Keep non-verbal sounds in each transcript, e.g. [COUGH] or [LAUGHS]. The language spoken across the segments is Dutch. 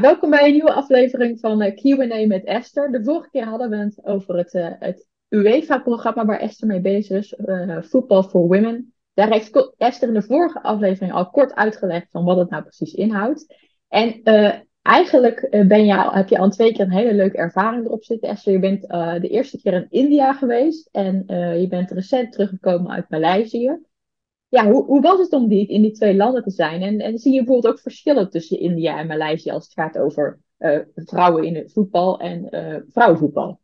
welkom bij een nieuwe aflevering van uh, Q&A met Esther. De vorige keer hadden we het over het, uh, het UEFA-programma waar Esther mee bezig is, uh, Football for Women. Daar heeft Esther in de vorige aflevering al kort uitgelegd van wat het nou precies inhoudt. En eigenlijk ben heb je al twee keer een hele leuke ervaring erop zitten, Esther. Je bent de eerste keer in India geweest en je bent recent teruggekomen uit Maleisië ja, hoe, hoe was het om die, in die twee landen te zijn? En, en zie je bijvoorbeeld ook verschillen tussen India en Maleisië als het gaat over uh, vrouwen in het voetbal en uh, vrouwenvoetbal?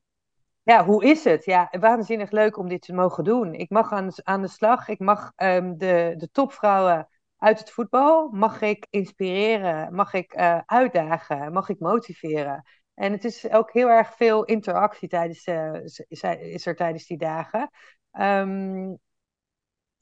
Ja, hoe is het? Ja, waanzinnig leuk om dit te mogen doen. Ik mag aan, aan de slag. Ik mag um, de, de topvrouwen uit het voetbal, mag ik inspireren, mag ik uh, uitdagen, mag ik motiveren. En het is ook heel erg veel interactie tijdens, is er tijdens die dagen. Um,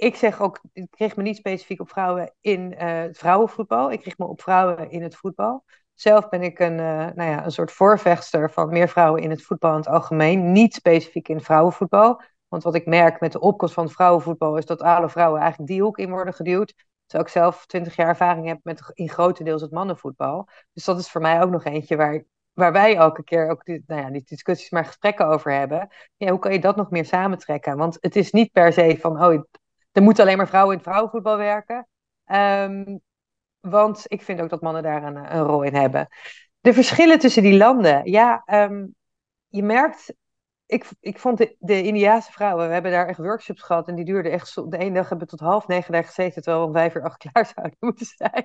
ik zeg ook, ik richt me niet specifiek op vrouwen in uh, het vrouwenvoetbal. Ik richt me op vrouwen in het voetbal. Zelf ben ik een, uh, nou ja, een soort voorvechter van meer vrouwen in het voetbal in het algemeen. Niet specifiek in vrouwenvoetbal. Want wat ik merk met de opkomst van vrouwenvoetbal is dat alle vrouwen eigenlijk die hoek in worden geduwd. Terwijl ik zelf twintig jaar ervaring heb met in grotendeels het mannenvoetbal. Dus dat is voor mij ook nog eentje waar, waar wij elke keer ook die, nou ja, die discussies maar gesprekken over hebben. Ja, hoe kan je dat nog meer samentrekken? Want het is niet per se van, oh, er moeten alleen maar vrouwen in het vrouwenvoetbal werken. Um, want ik vind ook dat mannen daar een, rol in hebben. De verschillen tussen die landen. Ja, um, je merkt. Ik, ik vond de, de Indiaanse vrouwen, we hebben daar echt workshops gehad en die duurden echt, de ene dag hebben we tot half negen daar gezeten, terwijl we om vijf uur acht klaar zouden [LAUGHS] moeten zijn.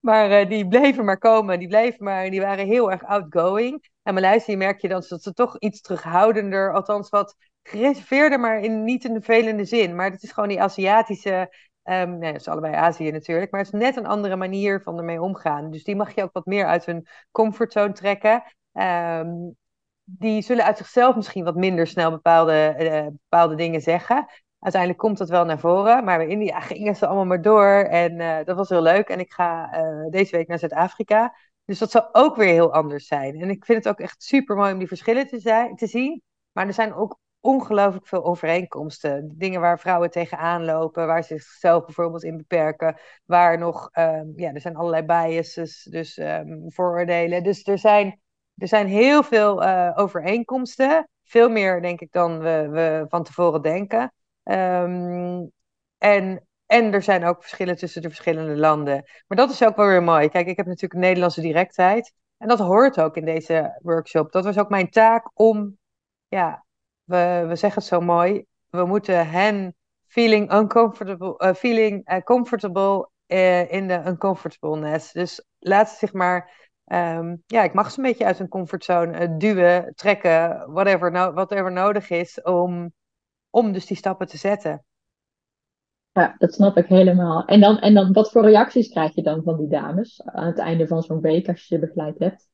Maar uh, die bleven maar komen, die bleven maar, die waren heel erg outgoing. En Maleisië merk je dan dat ze toch iets terughoudender, althans wat gereserveerder, maar in, niet in de velende zin. Maar het is gewoon die Aziatische. Um, nee, het is allebei Azië natuurlijk. Maar het is net een andere manier van ermee omgaan. Dus die mag je ook wat meer uit hun comfortzone trekken. Um, die zullen uit zichzelf misschien wat minder snel bepaalde, uh, bepaalde dingen zeggen. Uiteindelijk komt dat wel naar voren. Maar in India [LAUGHS] gingen ze allemaal maar door. En uh, dat was heel leuk. En ik ga uh, deze week naar Zuid-Afrika. Dus dat zal ook weer heel anders zijn. En ik vind het ook echt super mooi om die verschillen te, zijn, te zien. Maar er zijn ook ongelooflijk veel overeenkomsten. Dingen waar vrouwen tegenaan lopen, waar ze zichzelf bijvoorbeeld in beperken, waar nog, um, ja, er zijn allerlei biases, dus um, vooroordelen. Dus er zijn, er zijn heel veel uh, overeenkomsten, veel meer denk ik dan we, we van tevoren denken. Um, en, en er zijn ook verschillen tussen de verschillende landen. Maar dat is ook wel weer mooi. Kijk, ik heb natuurlijk Nederlandse directheid. En dat hoort ook in deze workshop. Dat was ook mijn taak om ja, we, we zeggen het zo mooi, we moeten hen feeling uncomfortable, uh, feeling uh, comfortable uh, in de uncomfortableness. Dus laat ze zich maar, um, ja, ik mag ze een beetje uit hun comfortzone duwen, trekken, whatever, no whatever nodig is om, om dus die stappen te zetten. Ja, dat snap ik helemaal. En dan, en dan, wat voor reacties krijg je dan van die dames aan het einde van zo'n week als je je begeleid hebt?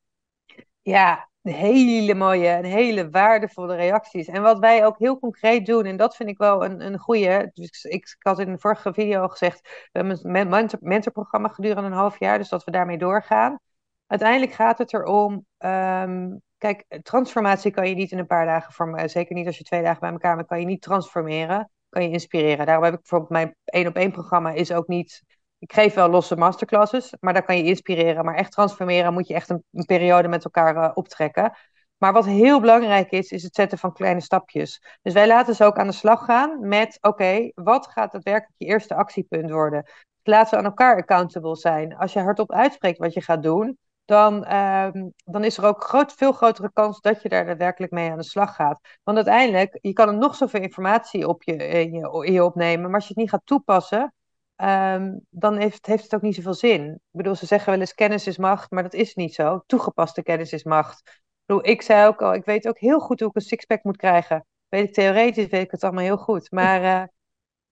Ja, hele mooie en hele waardevolle reacties. En wat wij ook heel concreet doen, en dat vind ik wel een, een goede. Dus ik, had in de vorige video al gezegd, we hebben een mentor, mentorprogramma gedurende een half jaar, dus dat we daarmee doorgaan. Uiteindelijk gaat het erom, um, kijk, transformatie kan je niet in een paar dagen zeker niet als je twee dagen bij elkaar bent, kan je niet transformeren, kan je inspireren. Daarom heb ik bijvoorbeeld mijn één op één programma is ook niet ik geef wel losse masterclasses, maar daar kan je inspireren. Maar echt transformeren moet je echt een, een periode met elkaar uh, optrekken. Maar wat heel belangrijk is, is het zetten van kleine stapjes. Dus wij laten ze ook aan de slag gaan met: oké, wat gaat daadwerkelijk je eerste actiepunt worden? Laten ze aan elkaar accountable zijn. Als je hardop uitspreekt wat je gaat doen, dan, um, dan is er ook groot, veel grotere kans dat je daar daadwerkelijk mee aan de slag gaat. Want uiteindelijk, je kan er nog zoveel informatie op je, in je opnemen, maar als je het niet gaat toepassen, um, dan heeft, heeft het ook niet zoveel zin. Ik bedoel, ze zeggen wel eens kennis is macht, maar dat is niet zo. Toegepaste kennis is macht. Ik, bedoel, ik zei ook al, ik weet ook heel goed hoe ik een sixpack moet krijgen. Weet ik theoretisch, weet ik het allemaal heel goed. Maar uh,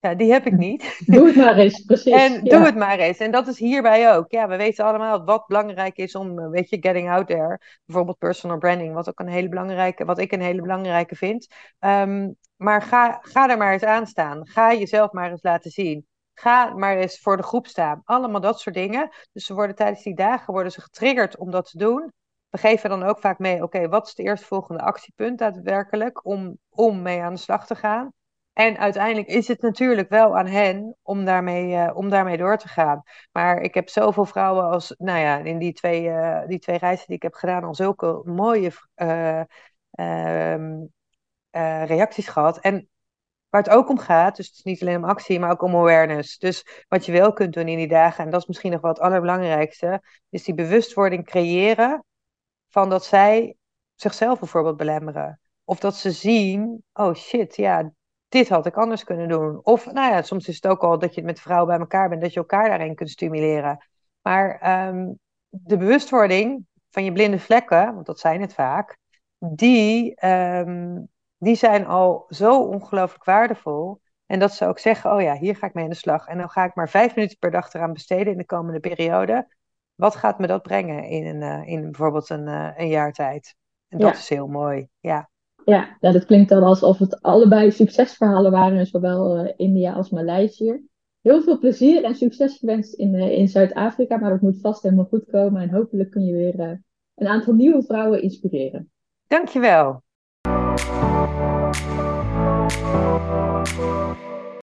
ja, die heb ik [LAUGHS] niet. Doe het maar eens, precies. En ja. doe het maar eens. En dat is hierbij ook. Ja, we weten allemaal wat belangrijk is om, eh, weet je, getting out there. Bijvoorbeeld personal branding, wat ook een hele belangrijke, wat ik een hele belangrijke vind. Um, maar ga, ga er maar eens aan staan. Ga jezelf maar eens laten zien. Ga maar eens voor de groep staan. Allemaal dat soort dingen. Dus ze worden tijdens die dagen worden ze getriggerd om dat te doen. We geven dan ook vaak mee, oké, wat is de eerstvolgende actiepunt daadwerkelijk om, om mee aan de slag te gaan? En uiteindelijk is het natuurlijk wel aan hen om daarmee, uh, om daarmee door te gaan. Maar ik heb zoveel vrouwen als, nou ja, in die twee, uh, die twee reizen die ik heb gedaan, al zulke mooie uh, reacties gehad. En waar het ook om gaat, dus het is niet alleen om actie, maar ook om awareness. Dus wat je wel kunt doen in die dagen, en dat is misschien nog wel het allerbelangrijkste, is die bewustwording creëren van dat zij zichzelf bijvoorbeeld belemmeren. Of dat ze zien, oh shit, ja, dit had ik anders kunnen doen. Of, nou ja, soms is het ook al dat je met vrouwen bij elkaar bent, dat je elkaar daarin kunt stimuleren. Maar um, de bewustwording van je blinde vlekken, want dat zijn het vaak, die, um, die zijn al zo ongelooflijk waardevol. En dat ze ook zeggen, oh ja, hier ga ik mee aan de slag. En dan ga ik maar vijf minuten per dag eraan besteden in de komende periode. Wat gaat me dat brengen in, een, uh, in bijvoorbeeld een, uh, een jaar tijd? En dat ja. is heel mooi, ja. Ja, ja, dat klinkt dan alsof het allebei succesverhalen waren, zowel uh, India als Maleisië. Heel veel plezier en succes gewenst in, in Zuid-Afrika, maar het moet vast helemaal goed komen. En hopelijk kun je weer een aantal nieuwe vrouwen inspireren. Dankjewel. Thank you.